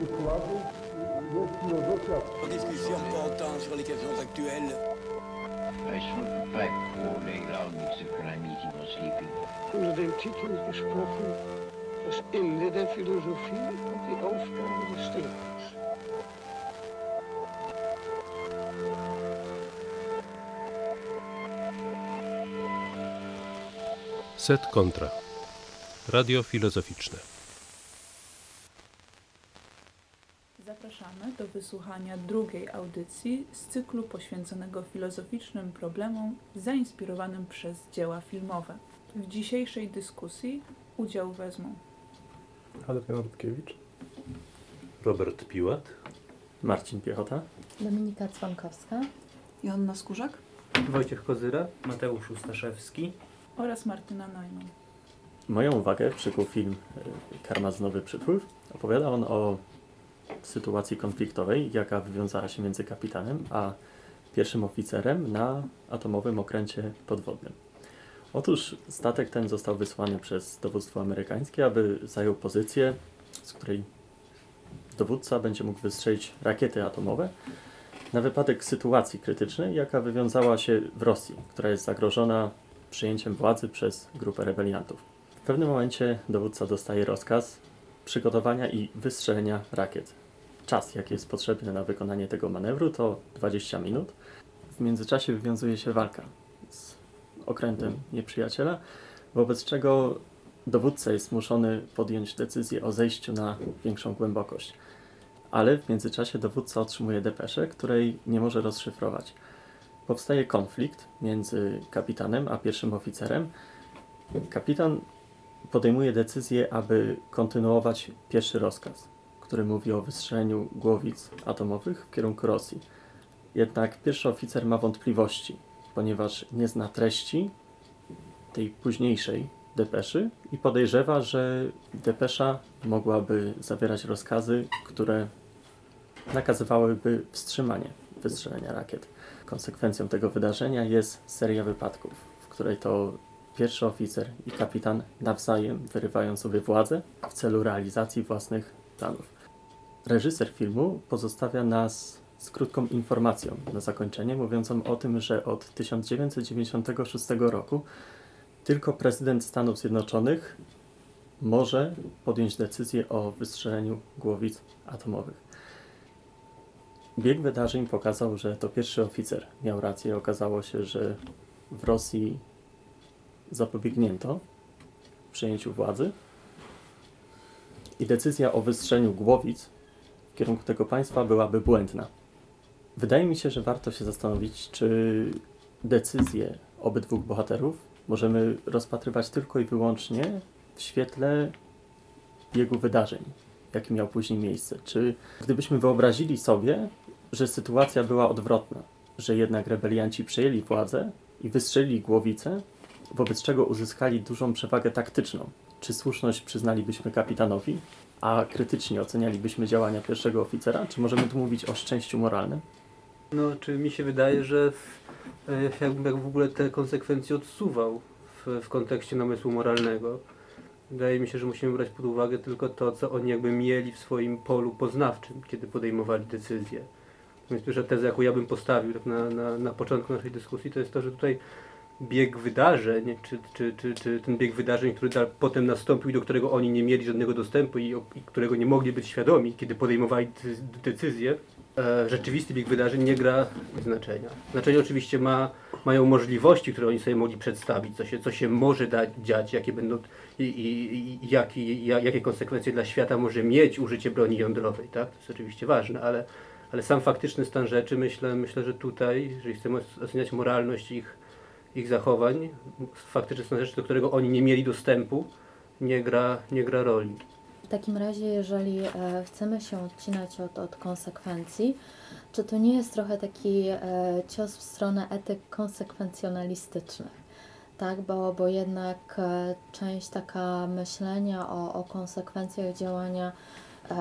wykładów jest filozofia Discussion portant sur les questions actuelles. Unter dem Titel gesprochen Das Ende der Philosophie und die Aufgabe des Denkens. Set kontra. Radio filozoficzne. Zapraszamy do wysłuchania drugiej audycji z cyklu poświęconego filozoficznym problemom zainspirowanym przez dzieła filmowe. W dzisiejszej dyskusji udział wezmą Adrian Rutkiewicz. Robert Piłat. Marcin Piechota. Dominika Cwankowska. Joanna Skórzak Wojciech Kozyra, Mateusz Ustaszewski. oraz Martyna Najman. Moją uwagę przykuł film y, Karmazynowy przypływ. Opowiada on o sytuacji konfliktowej, jaka wywiązała się między kapitanem a pierwszym oficerem na atomowym okręcie podwodnym. Otóż statek ten został wysłany przez dowództwo amerykańskie, aby zajął pozycję, z której dowódca będzie mógł wystrzelić rakiety atomowe na wypadek sytuacji krytycznej, jaka wywiązała się w Rosji, która jest zagrożona przyjęciem władzy przez grupę rebeliantów. W pewnym momencie dowódca dostaje rozkaz przygotowania i wystrzelenia rakiet. Czas, jaki jest potrzebny na wykonanie tego manewru, to 20 minut. W międzyczasie wywiązuje się walka z okrętem nieprzyjaciela, wobec czego dowódca jest zmuszony podjąć decyzję o zejściu na większą głębokość. Ale w międzyczasie dowódca otrzymuje depeszę, której nie może rozszyfrować. Powstaje konflikt między kapitanem a pierwszym oficerem. Kapitan podejmuje decyzję, aby kontynuować pierwszy rozkaz, który mówi o wystrzeleniu głowic atomowych w kierunku Rosji. Jednak pierwszy oficer ma wątpliwości, ponieważ nie zna treści tej późniejszej depeszy i podejrzewa, że depesza mogłaby zawierać rozkazy, które nakazywałyby wstrzymanie wystrzelenia rakiet. Konsekwencją tego wydarzenia jest seria wypadków, w której to pierwszy oficer i kapitan nawzajem wyrywają sobie władzę w celu realizacji własnych planów. Reżyser filmu pozostawia nas z krótką informacją na zakończenie, mówiącą o tym, że od 1996 roku tylko prezydent Stanów Zjednoczonych może podjąć decyzję o wystrzeleniu głowic atomowych. Bieg wydarzeń pokazał, że to pierwszy oficer miał rację. Okazało się, że w Rosji zapobiegnięto przejęciu władzy i decyzja o wystrzeleniu głowic w kierunku tego państwa byłaby błędna. Wydaje mi się, że warto się zastanowić, czy decyzje obydwu bohaterów możemy rozpatrywać tylko i wyłącznie w świetle biegu wydarzeń, jaki miał później miejsce. Czy gdybyśmy wyobrazili sobie, że sytuacja była odwrotna, że jednak rebelianci przejęli władzę i wystrzelili głowicę, wobec czego uzyskali dużą przewagę taktyczną. Czy słuszność przyznalibyśmy kapitanowi, a krytycznie ocenialibyśmy działania pierwszego oficera? Czy możemy tu mówić o szczęściu moralnym? No, czy mi się wydaje, że e, jak w ogóle te konsekwencje odsuwał w, w kontekście namysłu moralnego. Wydaje mi się, że musimy brać pod uwagę tylko to, co oni jakby mieli w swoim polu poznawczym, kiedy podejmowali decyzje. Natomiast pierwsza teza, jaką ja bym postawił tak na, na, na początku naszej dyskusji, to jest to, że tutaj bieg wydarzeń, czy, czy, czy, czy ten bieg wydarzeń, który da, potem nastąpił i do którego oni nie mieli żadnego dostępu i, i którego nie mogli być świadomi, kiedy podejmowali decyzje, e, rzeczywisty bieg wydarzeń nie gra znaczenia. Znaczenie oczywiście ma, mają możliwości, które oni sobie mogli przedstawić, co się, co się może dać, dziać, jakie będą i, i, i jaki, ja- jakie konsekwencje dla świata może mieć użycie broni jądrowej, tak? To jest oczywiście ważne, ale, ale sam faktyczny stan rzeczy, myślę, myślę, że tutaj, jeżeli chcemy oceniać moralność ich, ich zachowań, faktyczny stan rzeczy, do którego oni nie mieli dostępu, nie gra, nie gra roli. W takim razie, jeżeli e, chcemy się odcinać od, od konsekwencji, czy to nie jest trochę taki e, cios w stronę etyk konsekwencjonalistycznych? Tak, bo, bo jednak e, część taka myślenia o, o konsekwencjach działania,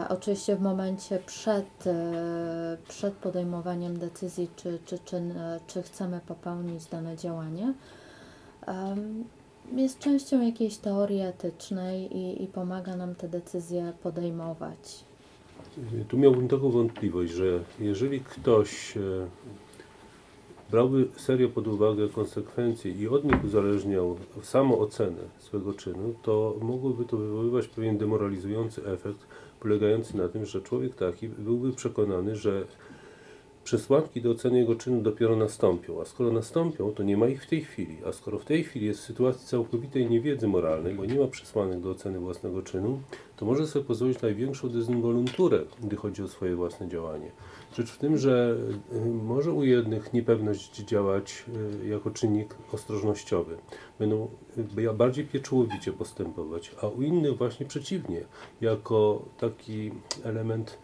oczywiście w momencie przed, e, przed podejmowaniem decyzji, czy, czy, czy, czy chcemy popełnić dane działanie, jest częścią jakiejś teorii etycznej i, i pomaga nam te decyzje podejmować. Tu miałbym taką wątpliwość, że jeżeli ktoś e, brałby serio pod uwagę konsekwencje i od nich uzależniał samoocenę swego czynu, to mogłoby to wywoływać pewien demoralizujący efekt, polegający na tym, że człowiek taki byłby przekonany, że przesłanki do oceny jego czynu dopiero nastąpią, a skoro nastąpią, to nie ma ich w tej chwili, a skoro w tej chwili jest w sytuacji całkowitej niewiedzy moralnej, bo nie ma przesłanek do oceny własnego czynu, to może sobie pozwolić największą dezynwolunturę, gdy chodzi o swoje własne działanie. Rzecz w tym, że y, może u jednych niepewność działać y, jako czynnik ostrożnościowy. Będą y, bardziej pieczołowicie postępować, a u innych właśnie przeciwnie, jako taki element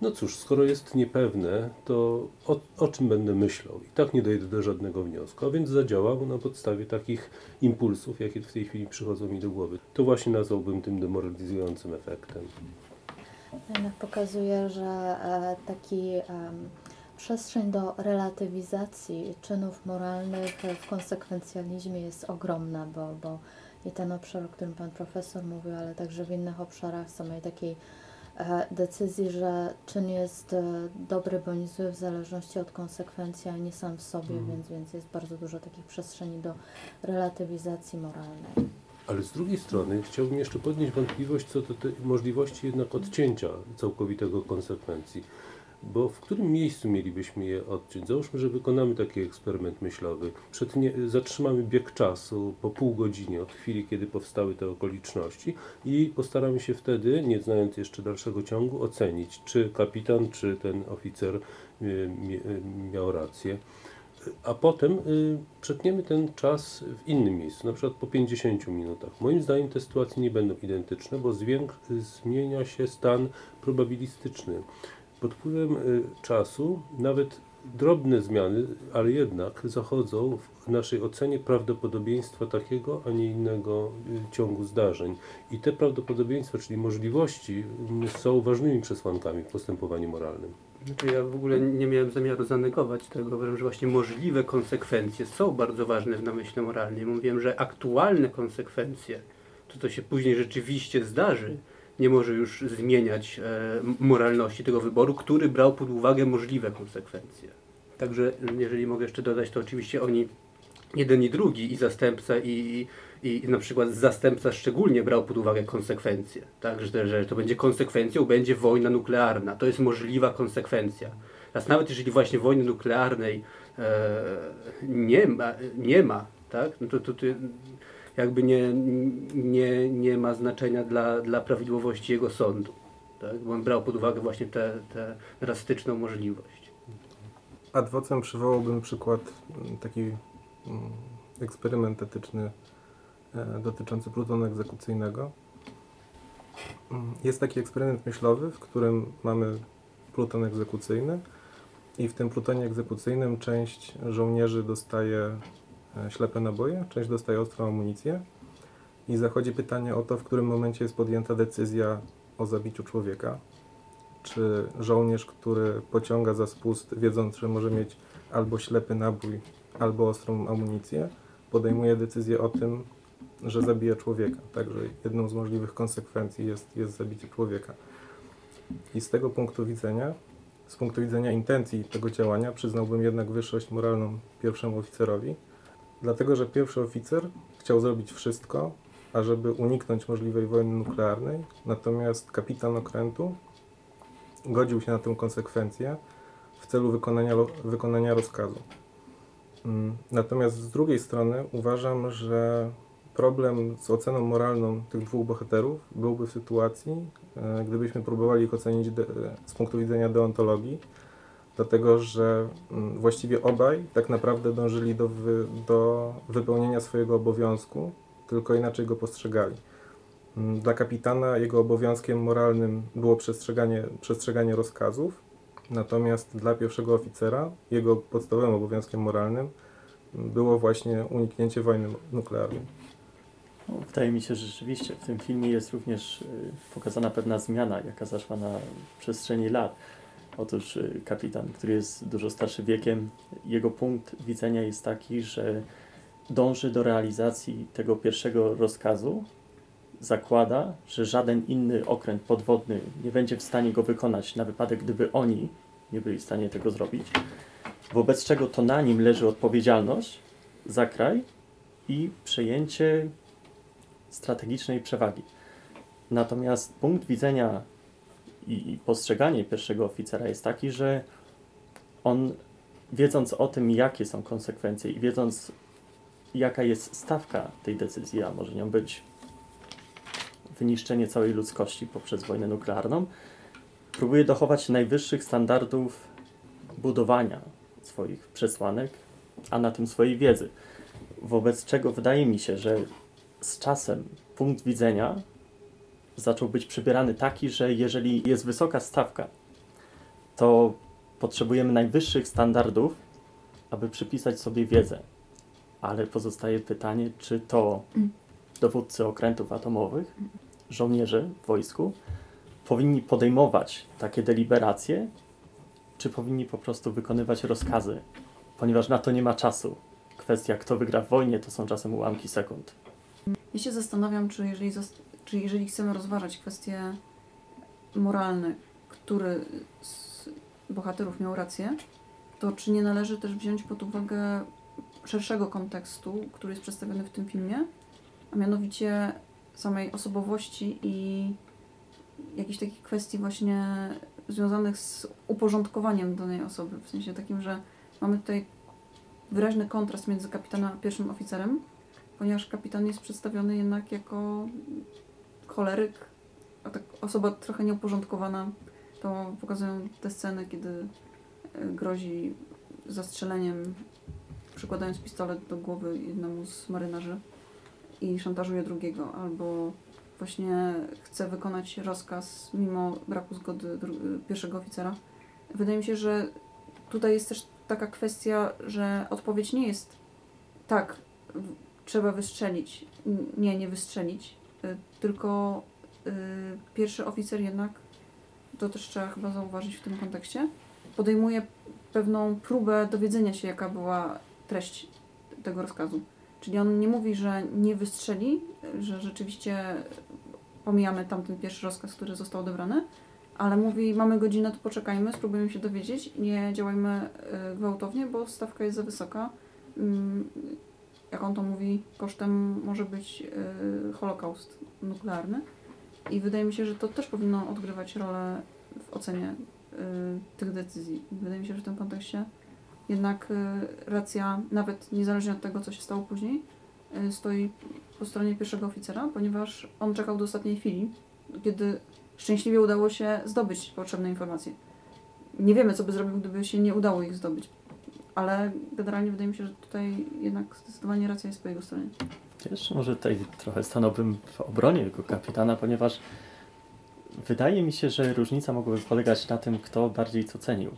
no cóż, skoro jest niepewne, to o, o, czym będę myślał? I tak nie dojdę do żadnego wniosku, a więc zadziałał na podstawie takich impulsów, jakie w tej chwili przychodzą mi do głowy. To właśnie nazwałbym tym demoralizującym efektem. Jednak pokazuje, że e, taki przestrzeń do relatywizacji czynów moralnych w konsekwencjalizmie jest ogromna, bo, bo i ten obszar, o którym Pan Profesor mówił, ale także w innych obszarach samej takiej e, decyzji, że czyn jest e, dobry bądź zły w zależności od konsekwencji, a nie sam w sobie, Mhm. więc, więc jest bardzo dużo takich przestrzeni do relatywizacji moralnej. Ale z drugiej strony chciałbym jeszcze podnieść wątpliwość co do tej możliwości jednak odcięcia całkowitego konsekwencji. Bo w którym miejscu mielibyśmy je odciąć? Załóżmy, że wykonamy taki eksperyment myślowy. Przetnie, zatrzymamy bieg czasu po pół godzinie od chwili, kiedy powstały te okoliczności i postaramy się wtedy, nie znając jeszcze dalszego ciągu, ocenić, czy kapitan, czy ten oficer mie- y, miał rację. A potem y, przetniemy ten czas w innym miejscu, na przykład po 50 minutach. Moim zdaniem te sytuacje nie będą identyczne, bo zwięk- zmienia się stan probabilistyczny. Pod wpływem y, czasu nawet drobne zmiany, ale jednak zachodzą w naszej ocenie prawdopodobieństwa takiego, a nie innego y, ciągu zdarzeń. I te prawdopodobieństwa, czyli możliwości, y, są ważnymi przesłankami w postępowaniu moralnym. Znaczy ja w ogóle nie miałem zamiaru zanegować tego, że właśnie możliwe konsekwencje są bardzo ważne w namyśle moralnym. Mówiłem, że aktualne konsekwencje, to co się później rzeczywiście zdarzy, nie może już zmieniać e, moralności tego wyboru, który brał pod uwagę możliwe konsekwencje. Także jeżeli mogę jeszcze dodać, to oczywiście oni, jeden i drugi, i zastępca, i, i, na przykład zastępca szczególnie brał pod uwagę konsekwencje. Tak, że, że to będzie konsekwencją, będzie wojna nuklearna. To jest możliwa konsekwencja. Teraz nawet jeżeli właśnie wojny nuklearnej e, nie ma, nie ma tak, no to, to, to jakby nie, nie, nie ma znaczenia dla, dla prawidłowości jego sądu. Tak? Bo on brał pod uwagę właśnie tę drastyczną możliwość. Ad vocem przywołałbym przykład, mm, taki mm, eksperyment etyczny dotyczący plutonu egzekucyjnego. Jest taki eksperyment myślowy, w którym mamy pluton egzekucyjny i w tym plutonie egzekucyjnym część żołnierzy dostaje e, ślepe naboje, część dostaje ostrą amunicję i zachodzi pytanie o to, w którym momencie jest podjęta decyzja o zabiciu człowieka. Czy żołnierz, który pociąga za spust, wiedząc, że może mieć albo ślepy nabój, albo ostrą amunicję, podejmuje decyzję o tym, że zabija człowieka. Także jedną z możliwych konsekwencji jest, jest zabicie człowieka. I z tego punktu widzenia, z punktu widzenia intencji tego działania, przyznałbym jednak wyższość moralną pierwszemu oficerowi, dlatego że pierwszy oficer chciał zrobić wszystko, ażeby uniknąć możliwej wojny nuklearnej, natomiast kapitan okrętu godził się na tę konsekwencję w celu wykonania, wykonania rozkazu. Mm, Natomiast z drugiej strony uważam, że problem z oceną moralną tych dwóch bohaterów byłby w sytuacji, e, gdybyśmy próbowali ich ocenić de, z punktu widzenia deontologii, dlatego że mm, właściwie obaj tak naprawdę dążyli do, wy, do wypełnienia swojego obowiązku, tylko inaczej go postrzegali. Mm, Dla kapitana jego obowiązkiem moralnym było przestrzeganie, przestrzeganie rozkazów, natomiast dla pierwszego oficera jego podstawowym obowiązkiem moralnym było właśnie uniknięcie wojny nuklearnej. Wydaje mi się, że rzeczywiście w tym filmie jest również y, pokazana pewna zmiana, jaka zaszła na przestrzeni lat. Otóż y, kapitan, który jest dużo starszy wiekiem, jego punkt widzenia jest taki, że dąży do realizacji tego pierwszego rozkazu zakłada, że żaden inny okręt podwodny nie będzie w stanie go wykonać na wypadek, gdyby oni nie byli w stanie tego zrobić. Wobec czego to na nim leży odpowiedzialność za kraj i przejęcie strategicznej przewagi. Natomiast punkt widzenia i postrzeganie pierwszego oficera jest taki, że on wiedząc o tym, jakie są konsekwencje i wiedząc, jaka jest stawka tej decyzji, a może nią być wyniszczenie całej ludzkości poprzez wojnę nuklearną, próbuje dochować najwyższych standardów budowania swoich przesłanek, a na tym swojej wiedzy. Wobec czego wydaje mi się, że z czasem punkt widzenia zaczął być przybierany taki, że jeżeli jest wysoka stawka, to potrzebujemy najwyższych standardów, aby przypisać sobie wiedzę. Ale pozostaje pytanie, czy to dowódcy okrętów atomowych, żołnierze w wojsku powinni podejmować takie deliberacje, czy powinni po prostu wykonywać rozkazy, ponieważ na to nie ma czasu. Kwestia, kto wygra w wojnie, to są czasem ułamki sekund. Ja się zastanawiam, czy jeżeli, czy jeżeli chcemy rozważać kwestie moralne, który z bohaterów miał rację, to czy nie należy też wziąć pod uwagę szerszego kontekstu, który jest przedstawiony w tym filmie, a mianowicie samej osobowości i jakichś takich kwestii właśnie związanych z uporządkowaniem danej osoby. W sensie takim, że mamy tutaj wyraźny kontrast między kapitanem a pierwszym oficerem, ponieważ kapitan jest przedstawiony jednak jako choleryk, a tak osoba trochę nieuporządkowana. To pokazują te sceny, kiedy e, grozi zastrzeleniem, przykładając pistolet do głowy jednemu z marynarzy i szantażuje drugiego, albo właśnie chce wykonać rozkaz mimo braku zgody pierwszego oficera. Wydaje mi się, że tutaj jest też taka kwestia, że odpowiedź nie jest tak, trzeba wystrzelić. Nie, nie wystrzelić, y, tylko y, pierwszy oficer jednak, to też trzeba chyba zauważyć w tym kontekście, podejmuje pewną próbę dowiedzenia się, jaka była treść tego rozkazu. Czyli on nie mówi, że nie wystrzeli, że rzeczywiście pomijamy tamten pierwszy rozkaz, który został odebrany, ale mówi, mamy godzinę, to poczekajmy, spróbujemy się dowiedzieć, nie działajmy y, gwałtownie, bo stawka jest za wysoka. Jak on to mówi, kosztem może być y, holokaust nuklearny. I wydaje mi się, że to też powinno odgrywać rolę w ocenie y, tych decyzji. Wydaje mi się, że w tym kontekście jednak y, racja, nawet niezależnie od tego, co się stało później, y, stoi po stronie pierwszego oficera, ponieważ on czekał do ostatniej chwili, kiedy szczęśliwie udało się zdobyć potrzebne informacje. Nie wiemy, co by zrobił, gdyby się nie udało ich zdobyć, ale generalnie wydaje mi się, że tutaj jednak zdecydowanie racja jest po jego stronie. Jeszcze może tutaj trochę stanąłbym w obronie jego kapitana, ponieważ wydaje mi się, że różnica mogłaby polegać na tym, kto bardziej co cenił.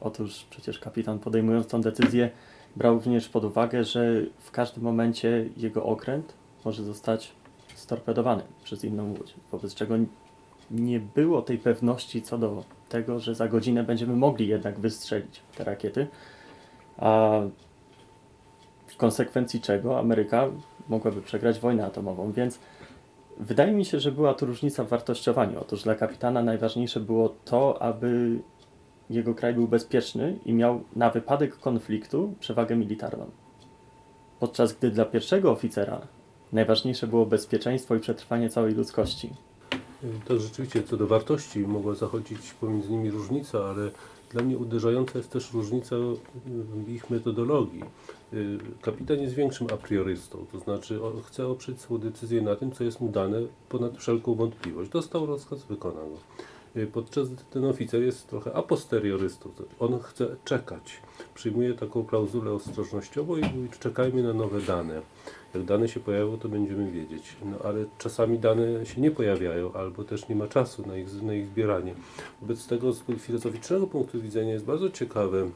Otóż przecież kapitan podejmując tą decyzję brał również pod uwagę, że w każdym momencie jego okręt może zostać storpedowany przez inną łódź, wobec czego nie było tej pewności co do tego, że za godzinę będziemy mogli jednak wystrzelić te rakiety, a w konsekwencji czego Ameryka mogłaby przegrać wojnę atomową, więc wydaje mi się, że była tu różnica w wartościowaniu. Otóż dla kapitana najważniejsze było to, aby jego kraj był bezpieczny i miał na wypadek konfliktu przewagę militarną. Podczas gdy dla pierwszego oficera najważniejsze było bezpieczeństwo i przetrwanie całej ludzkości. To rzeczywiście co do wartości mogła zachodzić pomiędzy nimi różnica, ale dla mnie uderzająca jest też różnica w ich metodologii. Y, Kapitan jest większym a priorystą, to znaczy chce oprzeć swoją decyzję na tym, co jest mu dane ponad wszelką wątpliwość. Dostał rozkaz, wykona go. Y, Podczas gdy ten oficer jest trochę a posteriorystą, to on chce czekać. Przyjmuje taką klauzulę ostrożnościową i mówi, czekajmy na nowe dane. Jak dane się pojawią, to będziemy wiedzieć. No ale czasami dane się nie pojawiają, albo też nie ma czasu na ich, na ich zbieranie. Wobec tego z filozoficznego punktu widzenia jest bardzo ciekawe,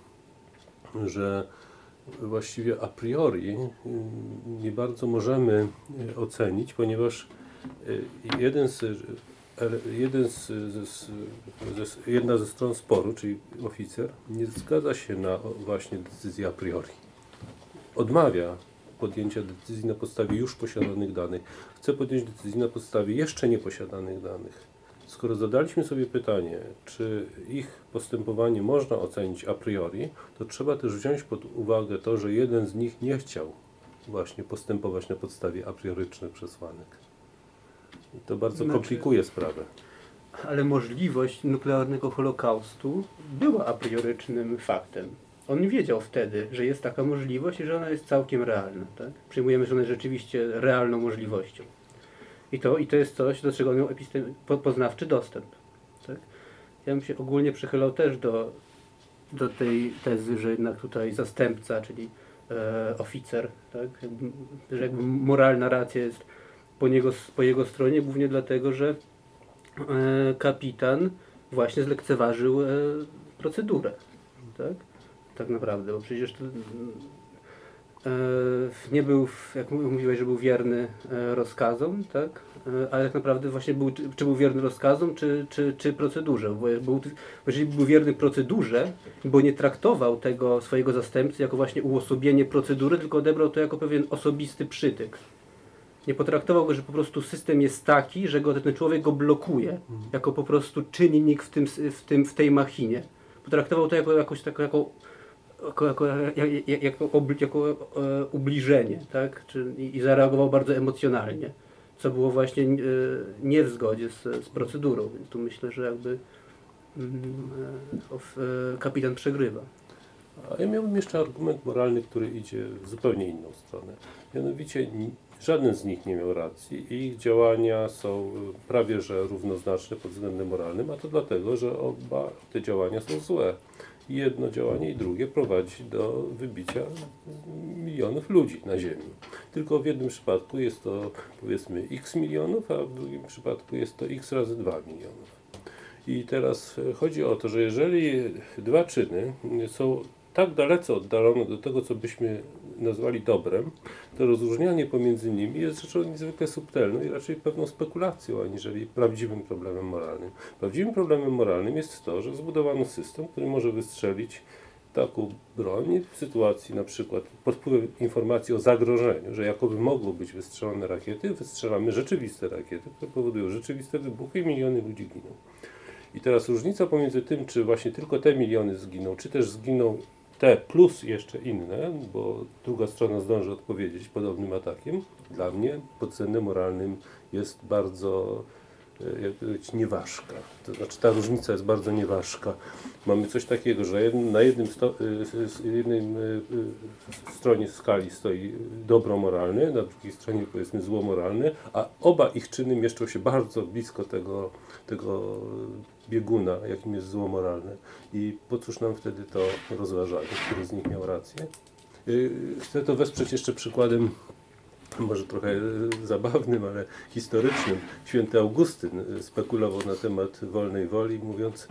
że właściwie a priori y, nie bardzo możemy y, ocenić, ponieważ y, jeden z, ele- jeden z, z, jedna ze stron sporu, czyli oficer, nie zgadza się na właśnie decyzję a priori. Odmawia podjęcia decyzji na podstawie już posiadanych danych. Chcę podjąć decyzję na podstawie jeszcze nieposiadanych danych. Skoro zadaliśmy sobie pytanie, czy ich postępowanie można ocenić a priori, to trzeba też wziąć pod uwagę to, że jeden z nich nie chciał właśnie postępować na podstawie a priorycznych przesłanek. I to bardzo Znaczy- komplikuje sprawę. Ale możliwość nuklearnego holokaustu była a priorycznym faktem. On wiedział wtedy, że jest taka możliwość i że ona jest całkiem realna. Tak? Przyjmujemy, że ona jest rzeczywiście realną możliwością. I to, I to jest coś, do czego on miał poznawczy dostęp. Tak? Ja bym się ogólnie przychylał też do, do tej tezy, że jednak tutaj zastępca, czyli e, oficer, tak? jakby, że jakby moralna racja jest po, niego, po jego stronie, głównie dlatego, że e, kapitan właśnie zlekceważył e, procedurę. Tak? Tak naprawdę, bo przecież to, e, nie był, jak mówiłeś, że był wierny e, rozkazom, tak? E, ale tak naprawdę właśnie był, czy, był wierny rozkazom, czy, czy, czy procedurze. Bo, był, jeżeli był wierny procedurze, bo nie traktował tego swojego zastępcy jako właśnie uosobienie procedury, tylko odebrał to jako pewien osobisty przytyk. Nie potraktował go, że po prostu system jest taki, że go, ten człowiek go blokuje, jako po prostu czynnik w, tym, w, tym, w tej machinie. Potraktował to jako jakąś taką, jako, jako, jako, jak- jak- jako, obli- jako e, ubliżenie, tak? Czy, i, zareagował bardzo emocjonalnie, co było właśnie e, nie w zgodzie z, z procedurą, więc tu myślę, że jakby mm, e, e, kapitan przegrywa. A ja miałbym jeszcze argument moralny, który idzie w zupełnie inną stronę. Mianowicie żaden z nich nie miał racji i ich działania są y, prawie że równoznaczne pod względem moralnym, a to dlatego, że oba te działania są złe. Jedno działanie i drugie prowadzi do wybicia milionów ludzi na Ziemi. Tylko w jednym przypadku jest to powiedzmy x milionów, a w drugim przypadku jest to x razy 2 milionów. I teraz chodzi o to, że jeżeli dwa czyny są tak dalece oddalone do tego, co byśmy nazwali dobrem, to rozróżnianie pomiędzy nimi jest rzeczą niezwykle subtelną i raczej pewną spekulacją, aniżeli prawdziwym problemem moralnym. Prawdziwym problemem moralnym jest to, że zbudowano system, który może wystrzelić taką broń w sytuacji na przykład pod wpływem informacji o zagrożeniu, że jakoby mogło być wystrzelone rakiety, wystrzelamy rzeczywiste rakiety, które powodują rzeczywiste wybuchy i miliony ludzi giną. I teraz różnica pomiędzy tym, czy właśnie tylko te miliony zginą, czy też zginą te plus jeszcze inne, bo druga strona zdąży odpowiedzieć podobnym atakiem, dla mnie pod względem moralnym jest bardzo e, jak nieważka. To znaczy ta różnica jest bardzo nieważka. Mamy coś takiego, że na jednym sto, s- jednym y, stronie skali stoi dobro moralne, na drugiej stronie powiedzmy zło moralne, a oba ich czyny mieszczą się bardzo blisko tego, tego bieguna, jakim jest zło moralne. I po cóż nam wtedy to rozważanie, który z nich miał rację? Y, Chcę to wesprzeć jeszcze przykładem może trochę e, zabawnym, ale historycznym. Święty Augustyn e, spekulował na temat wolnej woli, mówiąc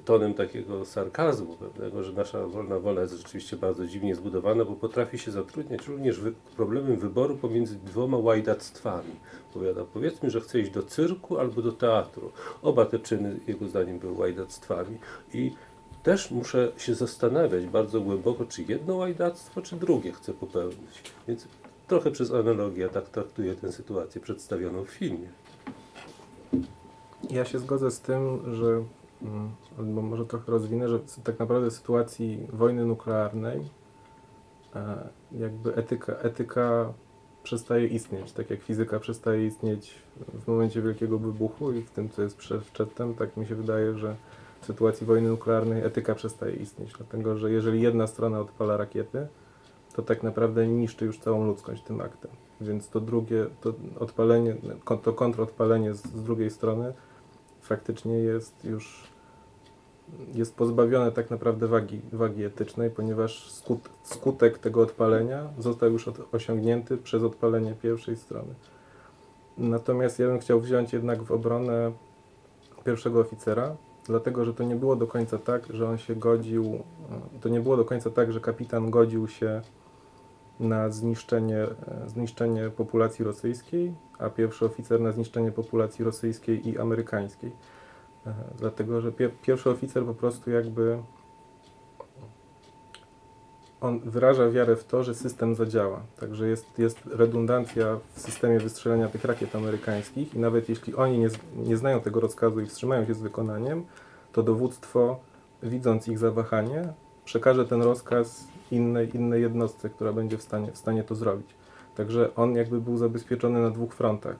tonem takiego sarkazmu pewnego, że nasza wolna wola jest rzeczywiście bardzo dziwnie zbudowana, bo potrafi się zatrudniać również wy problemem wyboru pomiędzy dwoma łajdactwami. Powiada, powiedzmy, że chce iść do cyrku albo do teatru. Oba te czyny, jego zdaniem, były łajdactwami i też muszę się zastanawiać bardzo głęboko, czy jedno łajdactwo, czy drugie chcę popełnić. Więc trochę przez analogię tak traktuję tę sytuację przedstawioną w filmie. Ja się zgodzę z tym, że, albo może trochę rozwinę, że tak naprawdę w sytuacji wojny nuklearnej e, jakby etyka, etyka przestaje istnieć, tak jak fizyka przestaje istnieć w momencie wielkiego wybuchu i w tym, co jest prze- przedtem, tak mi się wydaje, że w sytuacji wojny nuklearnej etyka przestaje istnieć, dlatego że jeżeli jedna strona odpala rakiety, to tak naprawdę niszczy już całą ludzkość tym aktem. Więc to drugie, to odpalenie, to kontrodpalenie z, z drugiej strony faktycznie jest już jest pozbawione tak naprawdę wagi, wagi etycznej, ponieważ skut, skutek tego odpalenia został już od, osiągnięty przez odpalenie pierwszej strony. Natomiast ja bym chciał wziąć jednak w obronę pierwszego oficera, dlatego że to nie było do końca tak, że on się godził, to nie było do końca tak, że kapitan godził się na zniszczenie, e, zniszczenie populacji rosyjskiej, a pierwszy oficer na zniszczenie populacji rosyjskiej i amerykańskiej. E, Dlatego, że pie, pierwszy oficer po prostu jakby on wyraża wiarę w to, że system zadziała. Także jest, jest redundancja w systemie wystrzelania tych rakiet amerykańskich i nawet jeśli oni nie, nie znają tego rozkazu i wstrzymają się z wykonaniem, to dowództwo, widząc ich zawahanie, przekaże ten rozkaz innej, innej jednostce, która będzie w stanie, w stanie to zrobić. Także on jakby był zabezpieczony na dwóch frontach.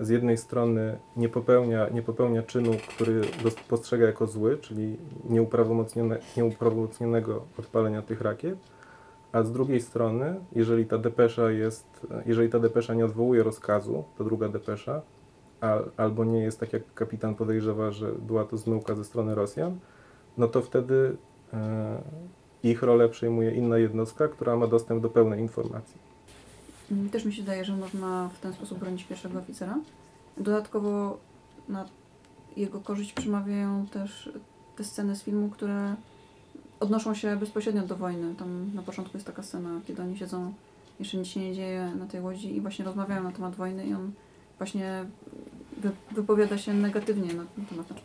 Z jednej strony nie popełnia, nie popełnia czynu, który postrzega jako zły, czyli nieuprawomocnione, nieuprawomocnionego odpalenia tych rakiet, a z drugiej strony, jeżeli ta depesza jest, jeżeli ta depesza nie odwołuje rozkazu, to druga depesza, a, albo nie jest tak jak kapitan podejrzewa, że była to zmyłka ze strony Rosjan, no to wtedy e, ich rolę przejmuje inna jednostka, która ma dostęp do pełnej informacji. Mm, Też mi się wydaje, że można w ten sposób bronić pierwszego oficera. Dodatkowo na jego korzyść przemawiają też te sceny z filmu, które odnoszą się bezpośrednio do wojny. Tam na początku jest taka scena, kiedy oni siedzą, jeszcze nic się nie dzieje na tej łodzi i właśnie rozmawiają na temat wojny i on właśnie wy, wypowiada się negatywnie na ten temat. Znaczy,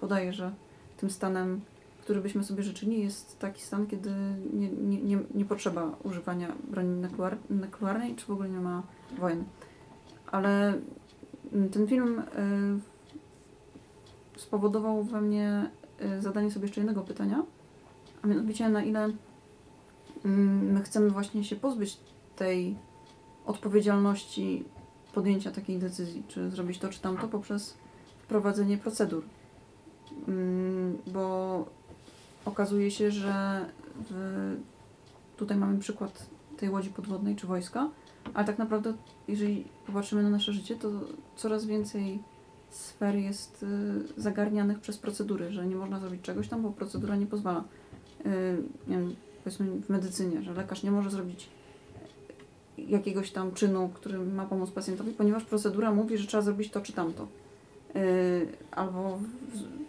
podaje, że tym stanem, który byśmy sobie życzyli, jest taki stan, kiedy nie, nie, nie, nie potrzeba używania broni nuklear, nuklearnej, czy w ogóle nie ma wojny. Ale ten film y, spowodował we mnie y, zadanie sobie jeszcze jednego pytania, a mianowicie na ile mm, my chcemy właśnie się pozbyć tej odpowiedzialności podjęcia takiej decyzji, czy zrobić to, czy tamto, poprzez wprowadzenie procedur. Mm, Bo okazuje się, że w, tutaj mamy przykład tej łodzi podwodnej czy wojska, ale tak naprawdę, jeżeli popatrzymy na nasze życie, to coraz więcej sfer jest y, zagarnianych przez procedury, że nie można zrobić czegoś tam, bo procedura nie pozwala. Y, nie wiem, powiedzmy w medycynie, że lekarz nie może zrobić jakiegoś tam czynu, który ma pomóc pacjentowi, ponieważ procedura mówi, że trzeba zrobić to czy tamto. Y, albo w,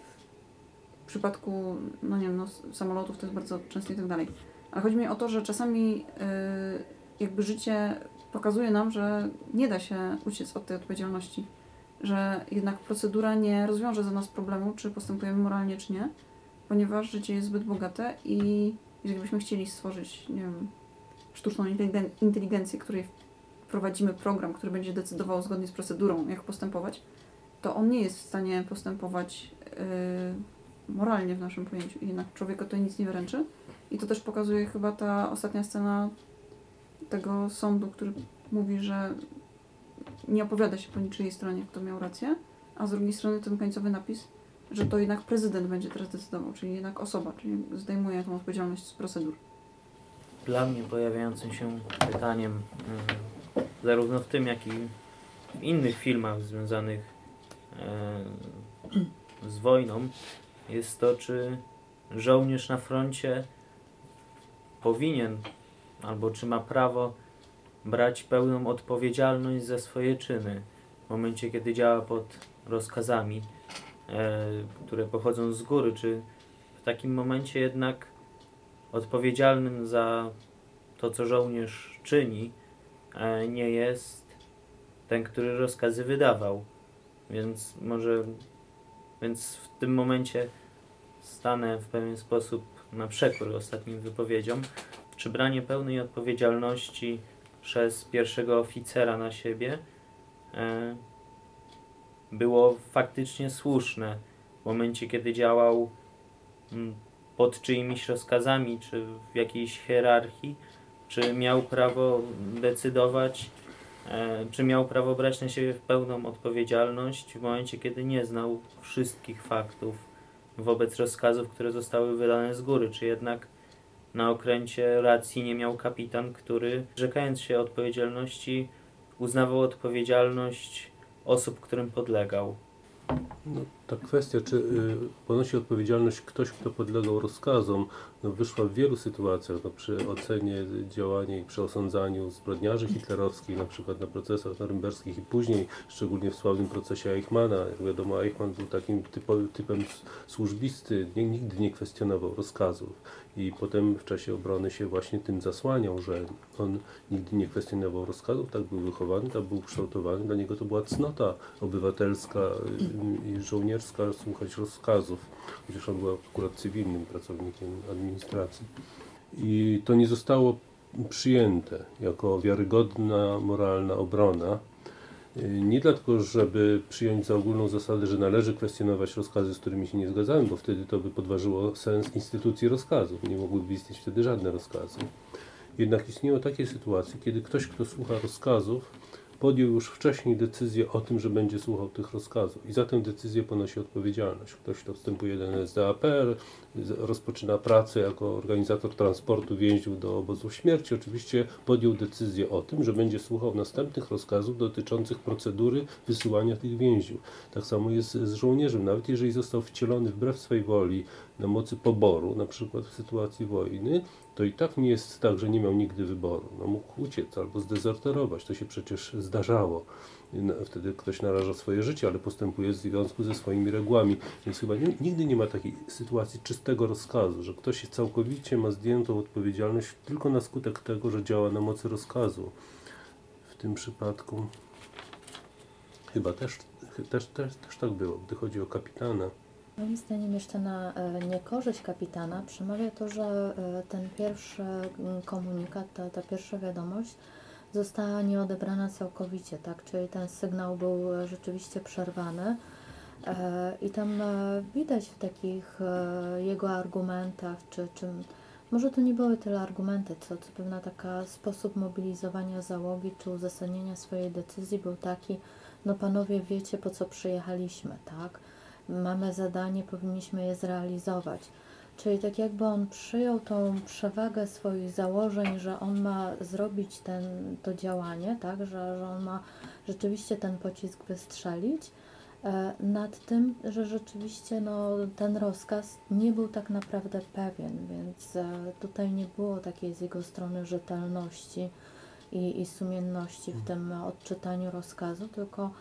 w przypadku, no nie wiem, no, samolotów to jest bardzo często i tak dalej. Ale chodzi mi o to, że czasami y, jakby życie pokazuje nam, że nie da się uciec od tej odpowiedzialności. Że jednak procedura nie rozwiąże za nas problemu, czy postępujemy moralnie, czy nie, ponieważ życie jest zbyt bogate i jeżeli byśmy chcieli stworzyć, nie wiem, sztuczną inteligen- inteligencję, której wprowadzimy program, który będzie decydował zgodnie z procedurą, jak postępować, to on nie jest w stanie postępować yy, moralnie w naszym pojęciu. Jednak człowieka to nic nie wręczy. I to też pokazuje chyba ta ostatnia scena tego sądu, który mówi, że nie opowiada się po niczyjej stronie, kto miał rację, a z drugiej strony ten końcowy napis, że to jednak prezydent będzie teraz decydował, czyli jednak osoba, czyli zdejmuje tą odpowiedzialność z procedur. Dla mnie pojawiającym się pytaniem, mm, zarówno w tym, jak i w innych filmach związanych e, z wojną, jest to, czy żołnierz na froncie powinien albo czy ma prawo brać pełną odpowiedzialność za swoje czyny w momencie, kiedy działa pod rozkazami, e, które pochodzą z góry, czy w takim momencie jednak odpowiedzialnym za to, co żołnierz czyni, e, nie jest ten, który rozkazy wydawał. Więc może, więc w tym momencie stanę w pewien sposób na przekór ostatnim wypowiedziom. Czy branie pełnej odpowiedzialności przez pierwszego oficera na siebie e, było faktycznie słuszne w momencie, kiedy działał mm, pod czyimiś rozkazami, czy w jakiejś hierarchii, czy miał prawo decydować, czy miał prawo brać na siebie pełną odpowiedzialność w momencie, kiedy nie znał wszystkich faktów wobec rozkazów, które zostały wydane z góry, czy jednak na okręcie racji nie miał kapitan, który, rzekając się odpowiedzialności, uznawał odpowiedzialność osób, którym podlegał. No, ta kwestia, czy y, ponosi odpowiedzialność ktoś, kto podlegał rozkazom, no, wyszła w wielu sytuacjach, no, przy ocenie działania i przy osądzaniu zbrodniarzy hitlerowskich, na przykład na procesach norymberskich i później, szczególnie w sławnym procesie Eichmana. Jak wiadomo, Eichmann był takim typo, typem służbisty, nie, nigdy nie kwestionował rozkazów i potem w czasie obrony się właśnie tym zasłaniał, że on nigdy nie kwestionował rozkazów, tak był wychowany, tak był kształtowany, dla niego to była cnota obywatelska y, i żołnierska słuchać rozkazów, chociaż on był akurat cywilnym pracownikiem administracji. I to nie zostało przyjęte jako wiarygodna, moralna obrona. Nie dlatego, żeby przyjąć za ogólną zasadę, że należy kwestionować rozkazy, z którymi się nie zgadzamy, bo wtedy to by podważyło sens instytucji rozkazów. Nie mogłyby istnieć wtedy żadne rozkazy. Jednak istnieją takie sytuacje, kiedy ktoś, kto słucha rozkazów, podjął już wcześniej decyzję o tym, że będzie słuchał tych rozkazów i za tę decyzję ponosi odpowiedzialność. Ktoś, kto wstępuje do NSDAP, rozpoczyna pracę jako organizator transportu więźniów do obozów śmierci, oczywiście podjął decyzję o tym, że będzie słuchał następnych rozkazów dotyczących procedury wysyłania tych więźniów. Tak samo jest z żołnierzem, nawet jeżeli został wcielony wbrew swej woli na mocy poboru, na przykład w sytuacji wojny, to i tak nie jest tak, że nie miał nigdy wyboru. No, mógł uciec albo zdezerterować. To się przecież zdarzało. Wtedy ktoś naraża swoje życie, ale postępuje w związku ze swoimi regułami. Więc chyba nigdy nie ma takiej sytuacji czystego rozkazu, że ktoś całkowicie ma zdjętą odpowiedzialność tylko na skutek tego, że działa na mocy rozkazu. W tym przypadku chyba też, też, też, też tak było, gdy chodzi o kapitana. Moim zdaniem jeszcze na e, niekorzyść kapitana przemawia to, że e, ten pierwszy mm, komunikat, ta, ta pierwsza wiadomość została nieodebrana całkowicie, tak? Czyli ten sygnał był e, rzeczywiście przerwany. I tam widać w takich jego argumentach, czy, czy może to nie były tyle argumenty, co, co pewna taka sposób mobilizowania załogi, czy uzasadnienia swojej decyzji był taki, no panowie wiecie po co przyjechaliśmy, tak? Mamy zadanie, powinniśmy je zrealizować. Czyli tak jakby on przyjął tą przewagę swoich założeń, że on ma zrobić ten, to działanie, tak, że, że on ma rzeczywiście ten pocisk wystrzelić, e, nad tym, że rzeczywiście no, ten rozkaz nie był tak naprawdę pewien, więc e, tutaj nie było takiej z jego strony rzetelności i, i sumienności w tym odczytaniu rozkazu, tylko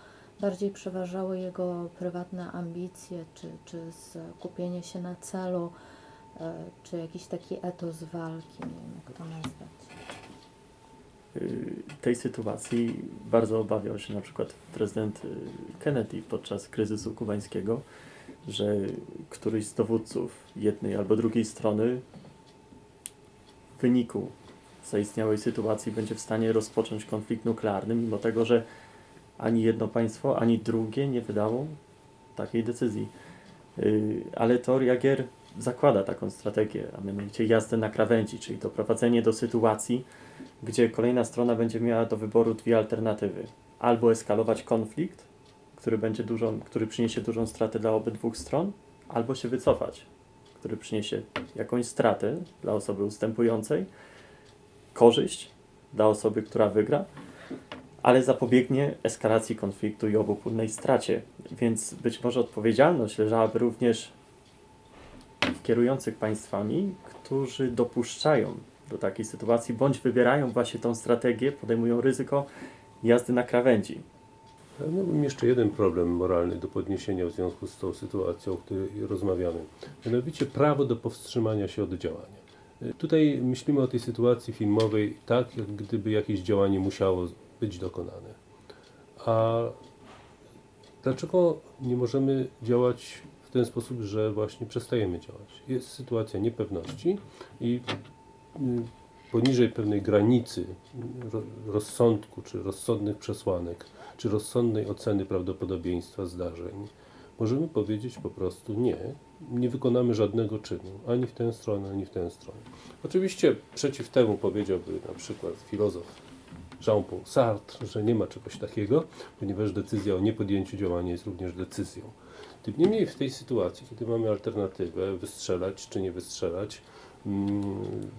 bardziej przeważały jego prywatne ambicje, czy, czy skupienie się na celu, e, czy jakiś taki etos walki, nie wiem jak to nazwać. Y, tej sytuacji bardzo obawiał się na przykład prezydent y, Kennedy podczas kryzysu kubańskiego, że któryś z dowódców jednej albo drugiej strony w wyniku zaistniałej sytuacji będzie w stanie rozpocząć konflikt nuklearny, mimo tego, że ani jedno państwo, ani drugie nie wydało takiej decyzji. Y, Ale teoria gier zakłada taką strategię, a mianowicie jazdę na krawędzi, czyli doprowadzenie do sytuacji, gdzie kolejna strona będzie miała do wyboru dwie alternatywy. Albo eskalować konflikt, który, będzie dużą, który przyniesie dużą stratę dla obydwu stron, albo się wycofać, który przyniesie jakąś stratę dla osoby ustępującej, korzyść dla osoby, która wygra, ale zapobiegnie eskalacji konfliktu i obopólnej stracie. Więc być może odpowiedzialność leżałaby również w kierujących państwami, którzy dopuszczają do takiej sytuacji, bądź wybierają właśnie tą strategię, podejmują ryzyko jazdy na krawędzi. Ja Miałbym jeszcze jeden problem moralny do podniesienia w związku z tą sytuacją, o której rozmawiamy. Mianowicie prawo do powstrzymania się od działania. Tutaj myślimy o tej sytuacji filmowej tak, jak gdyby jakieś działanie musiało być dokonane. A dlaczego nie możemy działać w ten sposób, że właśnie przestajemy działać? Jest sytuacja niepewności i y, poniżej pewnej granicy ro- rozsądku czy rozsądnych przesłanek czy rozsądnej oceny prawdopodobieństwa zdarzeń, możemy powiedzieć po prostu nie, nie wykonamy żadnego czynu, ani w tę stronę, ani w tę stronę. Oczywiście przeciw temu powiedziałby na przykład filozof Jean-Paul Sartre, że nie ma czegoś takiego, ponieważ decyzja o niepodjęciu działania jest również decyzją. Tym niemniej w tej sytuacji, kiedy mamy alternatywę wystrzelać czy nie wystrzelać, mm,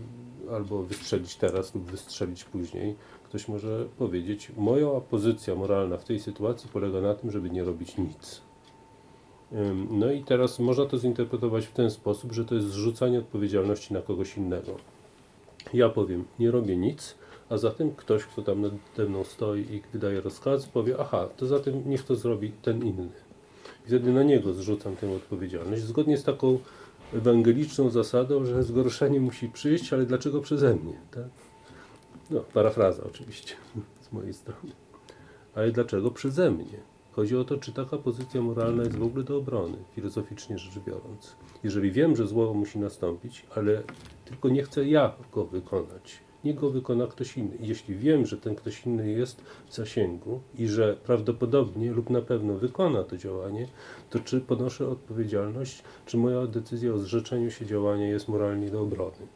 albo wystrzelić teraz lub wystrzelić później, ktoś może powiedzieć, moja pozycja moralna w tej sytuacji polega na tym, żeby nie robić nic. No i teraz można to zinterpretować w ten sposób, że to jest zrzucanie odpowiedzialności na kogoś innego. Ja powiem, nie robię nic, a zatem ktoś, kto tam nade mną stoi i wydaje rozkazy, powie, aha, to zatem niech to zrobi ten inny. I wtedy na niego zrzucam tę odpowiedzialność, zgodnie z taką ewangeliczną zasadą, że zgorszenie musi przyjść, ale dlaczego przeze mnie? Tak? No, parafraza oczywiście z mojej strony. Ale dlaczego przeze mnie? Chodzi o to, czy taka pozycja moralna jest w ogóle do obrony, filozoficznie rzecz biorąc. Jeżeli wiem, że zło musi nastąpić, ale tylko nie chcę ja go wykonać, niech go wykona ktoś inny. Jeśli wiem, że ten ktoś inny jest w zasięgu i że prawdopodobnie lub na pewno wykona to działanie, to czy ponoszę odpowiedzialność, czy moja decyzja o zrzeczeniu się działania jest moralnie do obrony.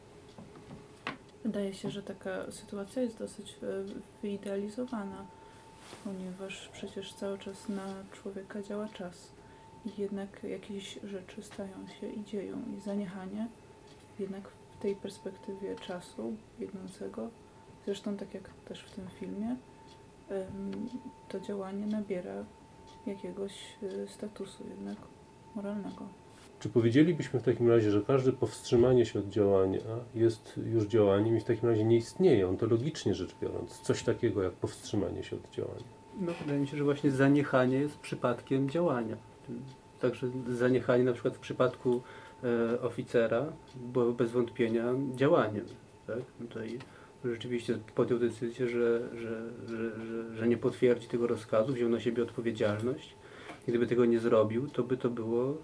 Wydaje się, że taka sytuacja jest dosyć e, wyidealizowana, ponieważ przecież cały czas na człowieka działa czas i jednak jakieś rzeczy stają się i dzieją i zaniechanie jednak tej perspektywie czasu biegnącego, zresztą tak jak też w tym filmie, to działanie nabiera jakiegoś e, statusu jednak moralnego. Czy powiedzielibyśmy w takim razie, że każde powstrzymanie się od działania jest już działaniem i w takim razie nie istnieje ontologicznie rzecz biorąc coś takiego jak powstrzymanie się od działania? No, wydaje mi się, że właśnie zaniechanie jest przypadkiem działania. Także zaniechanie na przykład w przypadku oficera było bez wątpienia działaniem. Tak? Tutaj rzeczywiście podjął decyzję, że, że, że, że, nie potwierdzi tego rozkazu, wziął na siebie odpowiedzialność. Gdyby tego nie zrobił, to by to było,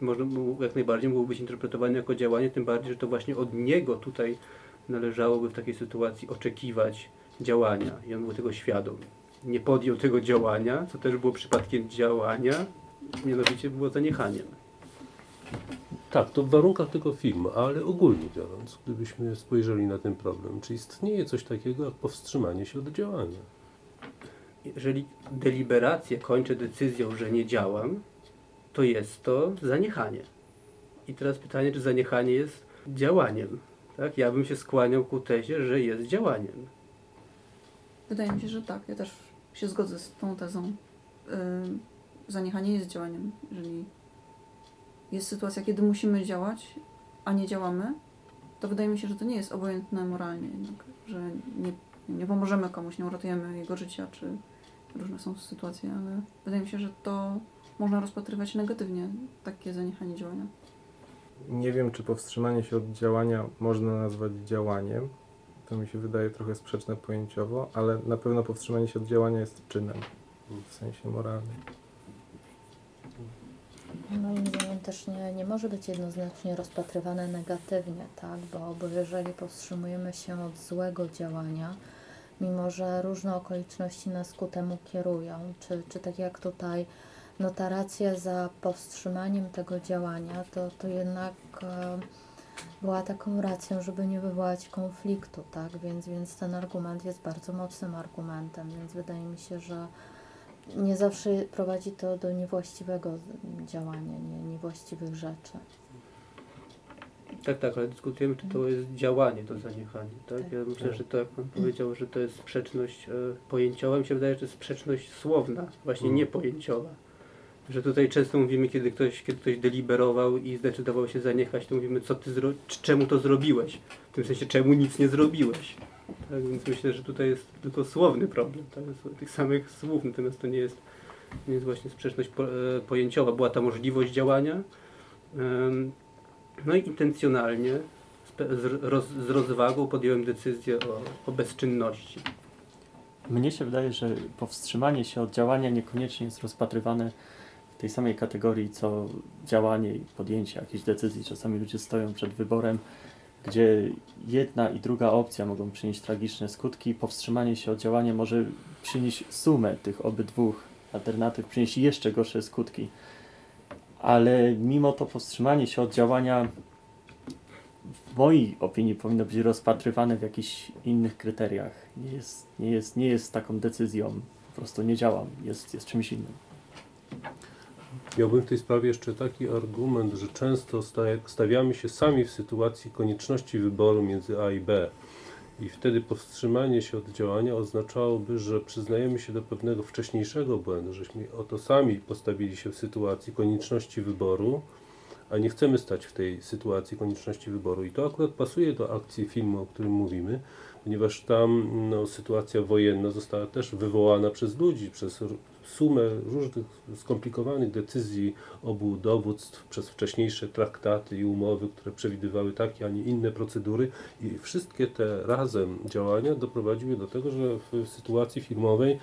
można jak najbardziej mogło być interpretowane jako działanie, tym bardziej, że to właśnie od niego tutaj należałoby w takiej sytuacji oczekiwać działania i on był tego świadom. Nie podjął tego działania, co też było przypadkiem działania, mianowicie było zaniechaniem. Tak, to w warunkach tego filmu, ale ogólnie biorąc, gdybyśmy spojrzeli na ten problem, czy istnieje coś takiego jak powstrzymanie się od działania? Jeżeli deliberację kończę decyzją, że nie działam, to jest to zaniechanie. I teraz pytanie, czy zaniechanie jest działaniem? Tak? Ja bym się skłaniał ku tezie, że jest działaniem. Wydaje mi się, że tak. Ja też się zgodzę z tą tezą. Yy, zaniechanie jest działaniem. Jeżeli jest sytuacja, kiedy musimy działać, a nie działamy, to wydaje mi się, że to nie jest obojętne moralnie jednak, że nie, nie pomożemy komuś, nie uratujemy jego życia, czy różne są sytuacje, ale wydaje mi się, że to można rozpatrywać negatywnie, takie zaniechanie działania. Nie wiem, czy powstrzymanie się od działania można nazwać działaniem. To mi się wydaje trochę sprzeczne pojęciowo, ale na pewno powstrzymanie się od działania jest czynem w sensie moralnym. Moim zdaniem też nie, nie może być jednoznacznie rozpatrywane negatywnie, tak? Bo, bo jeżeli powstrzymujemy się od złego działania, mimo że różne okoliczności nas ku temu kierują, czy, czy tak jak tutaj notaracja za powstrzymaniem tego działania, to, to jednak e, była taką racją, żeby nie wywołać konfliktu, tak? Więc, więc ten argument jest bardzo mocnym argumentem, więc wydaje mi się, że nie zawsze prowadzi to do niewłaściwego działania, nie, niewłaściwych rzeczy. Tak, tak, ale dyskutujemy, czy to jest działanie, to zaniechanie. Tak? Ja myślę, że to, jak Pan powiedział, że to jest sprzeczność e, pojęciowa, mi się wydaje, że to jest sprzeczność słowna, właśnie nie pojęciowa. Że tutaj często mówimy, kiedy ktoś, kiedy ktoś deliberował i zdecydował się zaniechać, to mówimy, co ty czemu to zrobiłeś? W tym sensie, czemu nic nie zrobiłeś? Tak, więc myślę, że tutaj jest tylko słowny problem, tak? tych samych słów, natomiast to nie jest, nie jest właśnie sprzeczność e, pojęciowa. Była ta możliwość działania, no i intencjonalnie, z, z rozwagą podjąłem decyzję o, o bezczynności. Mnie się wydaje, że powstrzymanie się od działania niekoniecznie jest rozpatrywane w tej samej kategorii, co działanie i podjęcie jakiejś decyzji. Czasami ludzie stoją przed wyborem, gdzie jedna i druga opcja mogą przynieść tragiczne skutki. Powstrzymanie się od działania może przynieść sumę tych obydwu alternatyw, przynieść jeszcze gorsze skutki. Ale mimo to powstrzymanie się od działania w mojej opinii powinno być rozpatrywane w jakichś innych kryteriach. Nie jest, nie jest, nie jest taką decyzją, po prostu nie działam, jest, jest czymś innym. Miałbym w tej sprawie jeszcze taki argument, że często sta- stawiamy się sami w sytuacji konieczności wyboru między A i B. I wtedy powstrzymanie się od działania oznaczałoby, że przyznajemy się do pewnego wcześniejszego błędu, żeśmy oto sami postawili się w sytuacji konieczności wyboru, a nie chcemy stać w tej sytuacji konieczności wyboru. I to akurat pasuje do akcji filmu, o którym mówimy, ponieważ tam no, sytuacja wojenna została też wywołana przez ludzi, przez sumę różnych skomplikowanych decyzji obu dowództw, przez wcześniejsze traktaty i umowy, które przewidywały takie, a nie inne procedury i wszystkie te razem działania doprowadziły do tego, że w sytuacji filmowej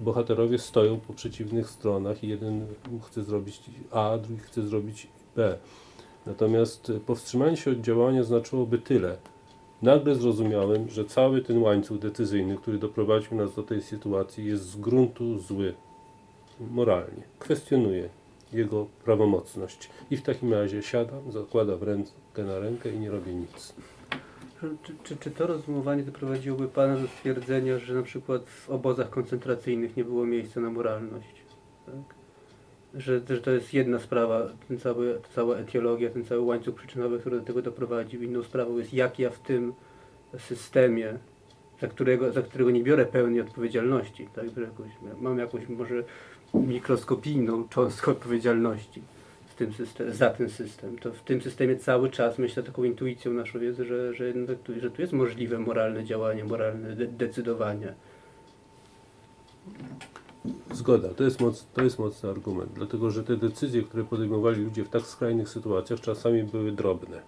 bohaterowie stoją po przeciwnych stronach i jeden chce zrobić A, drugi chce zrobić B. Natomiast e, powstrzymanie się od działania znaczyłoby tyle. Nagle zrozumiałem, że cały ten łańcuch decyzyjny, który doprowadził nas do tej sytuacji, jest z gruntu zły. Moralnie. Kwestionuję jego prawomocność. I w takim razie siadam, zakładam rękę na rękę i nie robię nic. Czy, czy, czy to rozumowanie doprowadziłoby Pana do stwierdzenia, że na przykład w obozach koncentracyjnych nie było miejsca na moralność? Tak? Że, że to jest jedna sprawa, ten cały, cała etiologia, ten cały łańcuch przyczynowy, który do tego doprowadził. Inną sprawą jest, jak ja w tym systemie, za którego, za którego nie biorę pełnej odpowiedzialności, tak? Jakoś, mam jakąś może mikroskopijną cząstkę odpowiedzialności w tym system, za ten system. To w tym systemie cały czas myślę taką intuicją naszą jest, że, że, tu, że tu jest możliwe moralne działanie, moralne de decydowanie. Zgoda, to jest, moc, to jest mocny argument, dlatego że te decyzje, które podejmowali ludzie w tak skrajnych sytuacjach, czasami były drobne,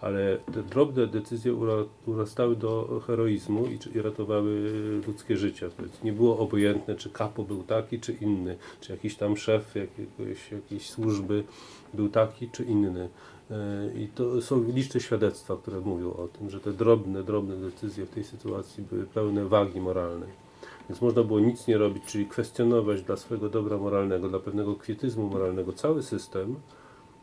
ale te drobne decyzje ura, urastały do heroizmu i, i ratowały ludzkie życia. Nie było obojętne, czy kapo był taki, czy inny, czy jakiś tam szef jakiegoś, jakiejś służby był taki, czy inny. E, I to są liczne świadectwa, które mówią o tym, że te drobne, drobne decyzje w tej sytuacji były pełne wagi moralnej. Więc można było nic nie robić, czyli kwestionować dla swojego dobra moralnego, dla pewnego kwietyzmu moralnego cały system,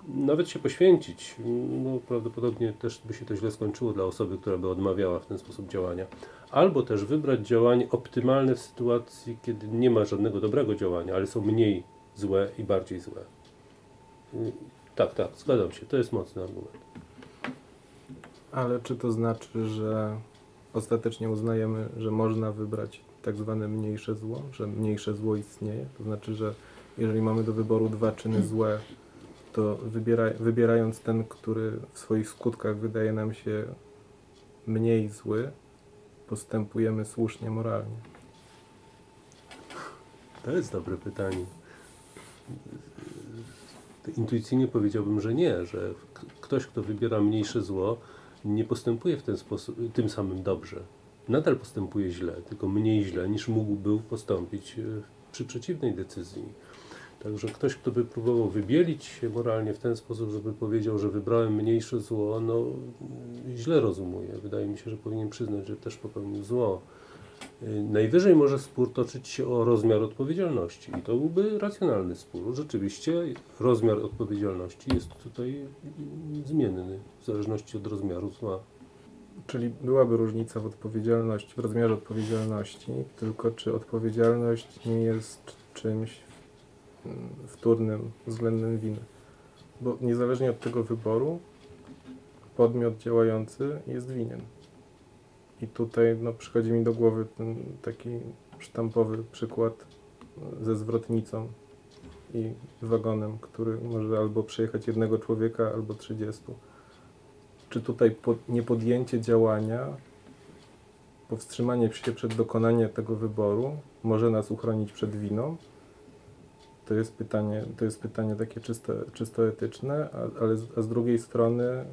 nawet się poświęcić. No, prawdopodobnie też by się to źle skończyło dla osoby, która by odmawiała w ten sposób działania. Albo też wybrać działanie optymalne w sytuacji, kiedy nie ma żadnego dobrego działania, ale są mniej złe i bardziej złe. Y, Tak, tak, zgadzam się. To jest mocny argument. Ale czy to znaczy, że ostatecznie uznajemy, że można wybrać tak zwane mniejsze zło, że mniejsze zło istnieje? To znaczy, że jeżeli mamy do wyboru dwa czyny złe, to wybiera, wybierając ten, który w swoich skutkach wydaje nam się mniej zły, postępujemy słusznie moralnie. To jest dobre pytanie. Intuicyjnie powiedziałbym, że nie, że ktoś, kto wybiera mniejsze zło, nie postępuje w ten sposób, tym samym dobrze. Nadal postępuje źle, tylko mniej źle niż mógłby postąpić e, przy przeciwnej decyzji. Także ktoś, kto by próbował wybielić się moralnie w ten sposób, żeby powiedział, że wybrałem mniejsze zło, no źle rozumuje. Wydaje mi się, że powinien przyznać, że też popełnił zło. Najwyżej może spór toczyć się o rozmiar odpowiedzialności i to byłby racjonalny spór. Rzeczywiście rozmiar odpowiedzialności jest tutaj zmienny w zależności od rozmiaru zła. Czyli byłaby różnica w odpowiedzialności, w rozmiarze odpowiedzialności, tylko czy odpowiedzialność nie jest czymś wtórnym względem winy. Bo niezależnie od tego wyboru, podmiot działający jest winien. I tutaj no, przychodzi mi do głowy ten taki sztampowy przykład e, ze zwrotnicą i wagonem, który może albo przejechać jednego człowieka, albo 30 czy tutaj pod, niepodjęcie działania, powstrzymanie się przed dokonaniem tego wyboru może nas uchronić przed winą? To jest pytanie, to jest pytanie takie czysto, czysto etyczne, ale z, a z drugiej strony, e,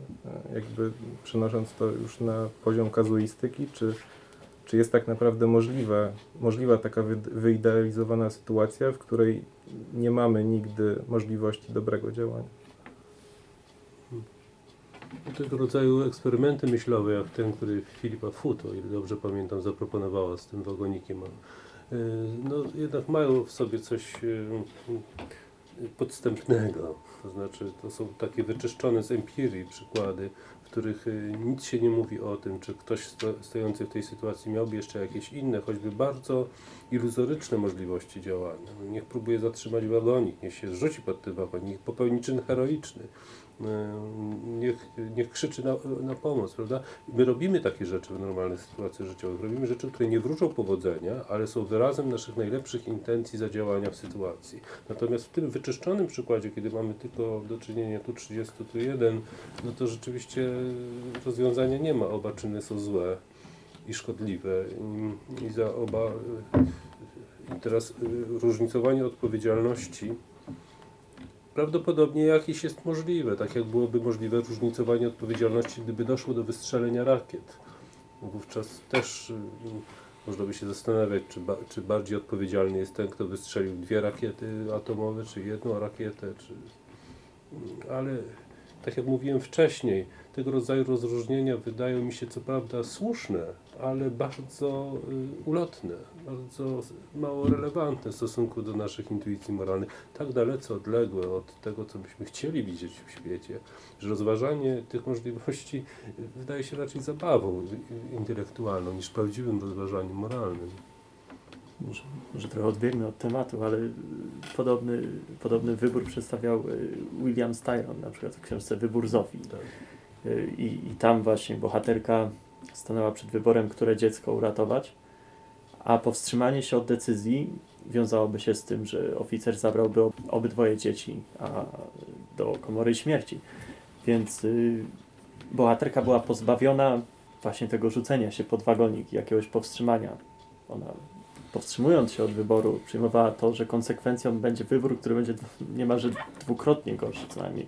jakby przenosząc to już na poziom kazuistyki, czy, czy jest tak naprawdę możliwe, możliwa taka wy, wyidealizowana sytuacja, w której nie mamy nigdy możliwości dobrego działania? Tego rodzaju eksperymenty myślowe, jak ten, który Filipa Foot, o ile dobrze pamiętam, zaproponowała z tym wagonikiem, no jednak mają w sobie coś y, podstępnego. To znaczy, to są takie wyczyszczone z empirii przykłady, w których y, nic się nie mówi o tym, czy ktoś sto, stojący w tej sytuacji miałby jeszcze jakieś inne, choćby bardzo iluzoryczne możliwości działania. No, niech próbuje zatrzymać wagonik, niech się rzuci pod ten wagonik, niech popełni czyn heroiczny. E, Niech, niech krzyczy na, na pomoc, prawda? My robimy takie rzeczy w normalnych sytuacjach życiowych. Robimy rzeczy, które nie wróżą powodzenia, ale są wyrazem naszych najlepszych intencji zadziałania w sytuacji. Natomiast w tym wyczyszczonym przykładzie, kiedy mamy tylko do czynienia tu 30, tu 1, no to rzeczywiście rozwiązania nie ma, oba czyny są złe. i szkodliwe. I, i za oba. I teraz y, różnicowanie odpowiedzialności prawdopodobnie jakieś jest możliwe, tak jak byłoby możliwe różnicowanie odpowiedzialności, gdyby doszło do wystrzelenia rakiet. Wówczas też y, można by się zastanawiać, czy, ba, czy bardziej odpowiedzialny jest ten, kto wystrzelił dwie rakiety atomowe, czy jedną rakietę, czy... ale tak jak mówiłem wcześniej, tego rodzaju rozróżnienia wydają mi się co prawda słuszne, ale bardzo y, ulotne, bardzo mało relevantne w stosunku do naszych intuicji moralnych, tak dalece odległe od tego, co byśmy chcieli widzieć w świecie, że rozważanie tych możliwości y, wydaje się raczej zabawą y, intelektualną niż prawdziwym rozważaniem moralnym. Może, może trochę odbiegnę od tematu, ale podobny, podobny wybór przedstawiał William Styron, na przykład w książce Wybór Zofii. Y, I, I tam właśnie bohaterka stanęła przed wyborem, które dziecko uratować, a powstrzymanie się od decyzji wiązałoby się z tym, że oficer zabrałby ob- obydwoje dzieci a, do komory śmierci. Więc y, bohaterka była pozbawiona właśnie tego rzucenia się pod wagonik, jakiegoś powstrzymania. Ona powstrzymując się od wyboru, przyjmowała to, że konsekwencją będzie wybór, który będzie niemalże dwukrotnie gorszy co najmniej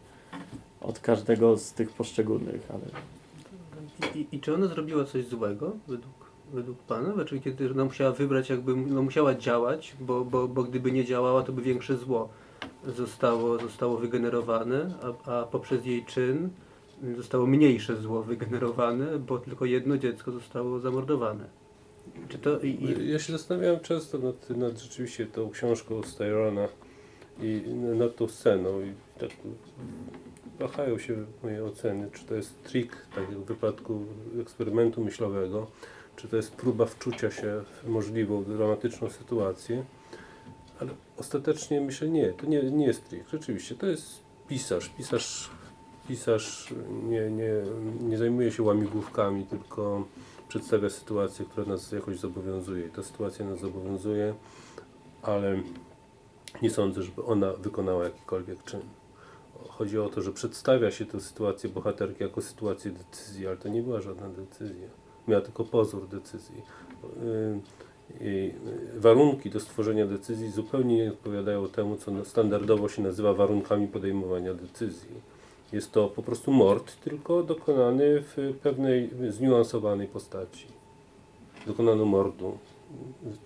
od każdego z tych poszczególnych, ale I, I czy ona zrobiła coś złego według, według Pana? Znaczy, kiedy ona musiała wybrać, jakby no, musiała działać, bo, bo, bo gdyby nie działała, to by większe zło zostało, zostało wygenerowane, a, a poprzez jej czyn zostało mniejsze zło wygenerowane, bo tylko jedno dziecko zostało zamordowane. Czy to i, i, Ja się zastanawiałem często nad, nad rzeczywiście tą książką Styrona i nad tą sceną i tak wahają się moje oceny, czy to jest trik, tak jak w wypadku eksperymentu myślowego, czy to jest próba wczucia się w możliwą dramatyczną sytuację, ale ostatecznie myślę nie, to nie, nie jest trik, rzeczywiście, to jest pisarz, pisarz, pisarz nie, nie, nie zajmuje się łamigłówkami, tylko przedstawia sytuację, która nas jakoś zobowiązuje. I ta sytuacja nas zobowiązuje, ale nie sądzę, żeby ona wykonała jakikolwiek czyn. Chodzi o to, że przedstawia się tę sytuację bohaterki jako sytuację decyzji, ale to nie była żadna decyzja. Miała tylko pozór decyzji. Yy, I warunki do stworzenia decyzji zupełnie nie odpowiadają temu, co standardowo się nazywa warunkami podejmowania decyzji. Jest to po prostu mord, tylko dokonany w pewnej zniuansowanej postaci. Dokonano mordu,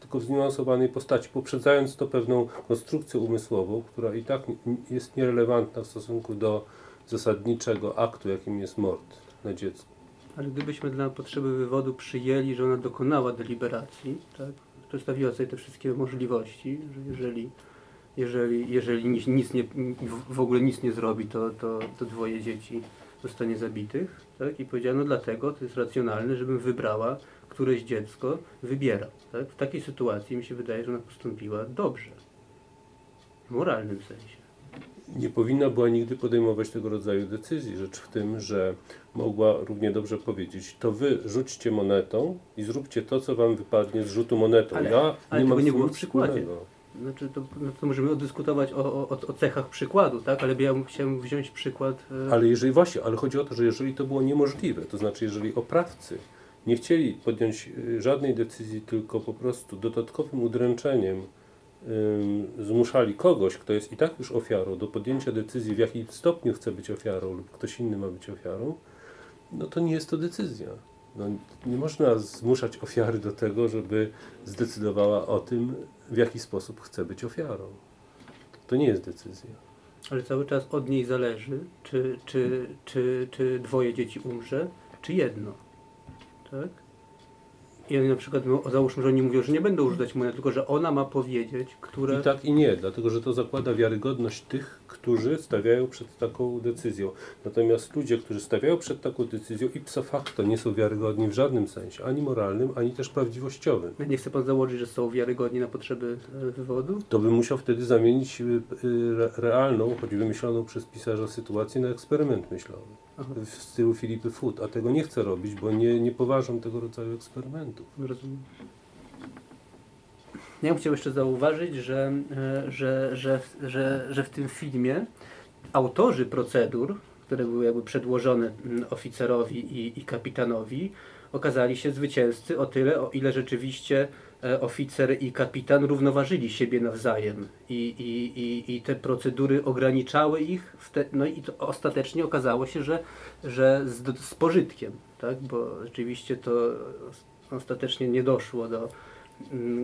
tylko w zniuansowanej postaci, poprzedzając to pewną konstrukcją umysłową, która i tak jest nierelewantna w stosunku do zasadniczego aktu, jakim jest mord na dziecku. ale gdybyśmy dla potrzeby wywodu przyjęli, że ona dokonała deliberacji, tak? przedstawiła sobie te wszystkie możliwości, że jeżeli, jeżeli, jeżeli nic, nic nie, w ogóle nic nie zrobi, to, to, to dwoje dzieci zostanie zabitych. Tak? I powiedziano, no dlatego to jest racjonalne, żebym wybrała któreś dziecko, wybierał. Tak? W takiej sytuacji mi się wydaje, że ona postąpiła dobrze. W moralnym sensie. nie powinna była nigdy podejmować tego rodzaju decyzji. Rzecz w tym, że mogła równie dobrze powiedzieć, to wy rzućcie monetą i zróbcie to, co wam wypadnie z rzutu monetą. Ale- ja ale nie tego nie było w przykładzie. wspólnego. Znaczy, to, no to możemy oddyskutować o, o, o cechach przykładu, tak? Ale ja chciałem wziąć przykład. e, Ale jeżeli właśnie, ale chodzi o to, że jeżeli to było niemożliwe, to znaczy jeżeli oprawcy nie chcieli podjąć y, żadnej decyzji, tylko po prostu dodatkowym udręczeniem zmuszali kogoś, kto jest i tak już ofiarą, do podjęcia decyzji, w jakim stopniu chce być ofiarą lub ktoś inny ma być ofiarą, no to nie jest to decyzja. No, nie można zmuszać ofiary do tego, żeby zdecydowała o tym, w jaki sposób chce być ofiarą. To nie jest decyzja. Ale cały czas od niej zależy, czy, czy, czy, czy dwoje dzieci umrze, czy jedno. Tak? I oni na przykład, no, załóżmy, że oni mówią, że nie będą używać monet, tylko że ona ma powiedzieć, które... I tak i nie, dlatego że to zakłada wiarygodność tych, którzy stawiają przed taką decyzją. Natomiast ludzie, którzy stawiają przed taką decyzją ipso facto nie są wiarygodni w żadnym sensie, ani moralnym, ani też prawdziwościowym. Nie chce pan założyć, że są wiarygodni na potrzeby e, wywodu? To by musiał wtedy zamienić re- realną, choć wymyśloną przez pisarza sytuację na eksperyment myślowy. Aha. W stylu Filipy Foot, a tego nie chcę robić, bo nie, nie poważam tego rodzaju eksperymentów. Rozumiem. Ja bym chciał jeszcze zauważyć, że, e, że, że, że, że w tym filmie autorzy procedur, które były jakby przedłożone mm, oficerowi i, i kapitanowi, okazali się zwycięzcy o tyle, o ile rzeczywiście e, oficer i kapitan równoważyli siebie nawzajem i, i, i, i te procedury ograniczały ich, te, no i to ostatecznie okazało się, że, że z, z pożytkiem, tak? bo rzeczywiście to ostatecznie nie doszło do,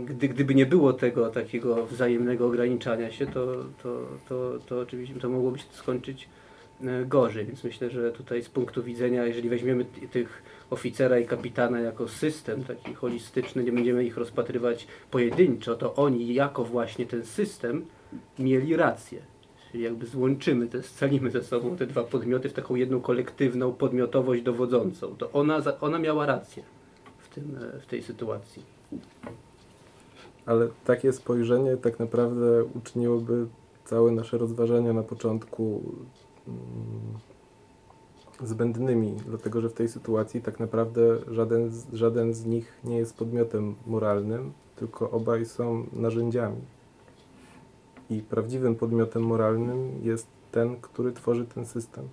gdy, gdyby nie było tego takiego wzajemnego ograniczania się, to, to, to, to oczywiście to mogłoby się skończyć e, gorzej, więc myślę, że tutaj z punktu widzenia, jeżeli weźmiemy tych oficera i kapitana jako system taki holistyczny, nie będziemy ich rozpatrywać pojedynczo, to oni jako właśnie ten system mieli rację. Czyli jakby złączymy, te, scalimy ze sobą te dwa podmioty w taką jedną kolektywną podmiotowość dowodzącą. To ona, ona miała rację w, tym, e, w tej sytuacji. Ale takie spojrzenie tak naprawdę uczyniłoby całe nasze rozważania na początku mm, zbędnymi, dlatego że w tej sytuacji tak naprawdę żaden żaden z nich nie jest podmiotem moralnym, tylko obaj są narzędziami. I prawdziwym podmiotem moralnym jest ten, który tworzy ten system.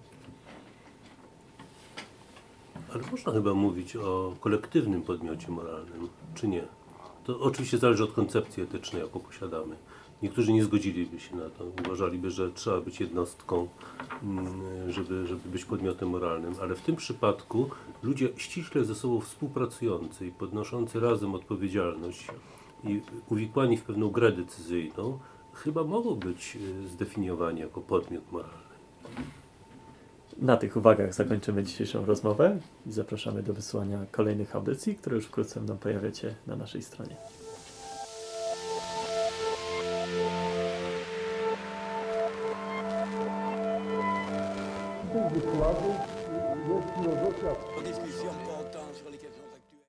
Ale można chyba mówić o kolektywnym podmiocie moralnym, czy nie? To oczywiście zależy od koncepcji etycznej, jaką posiadamy. Niektórzy nie zgodziliby się na to, uważaliby, że trzeba być jednostką, mm, żeby, żeby być podmiotem moralnym, ale w tym przypadku ludzie ściśle ze sobą współpracujący i podnoszący razem odpowiedzialność i uwikłani w pewną grę decyzyjną, chyba mogą być y, zdefiniowani jako podmiot moralny. Na tych uwagach zakończymy dzisiejszą rozmowę i zapraszamy do wysłania kolejnych audycji, które już wkrótce będą pojawiać się na naszej stronie. E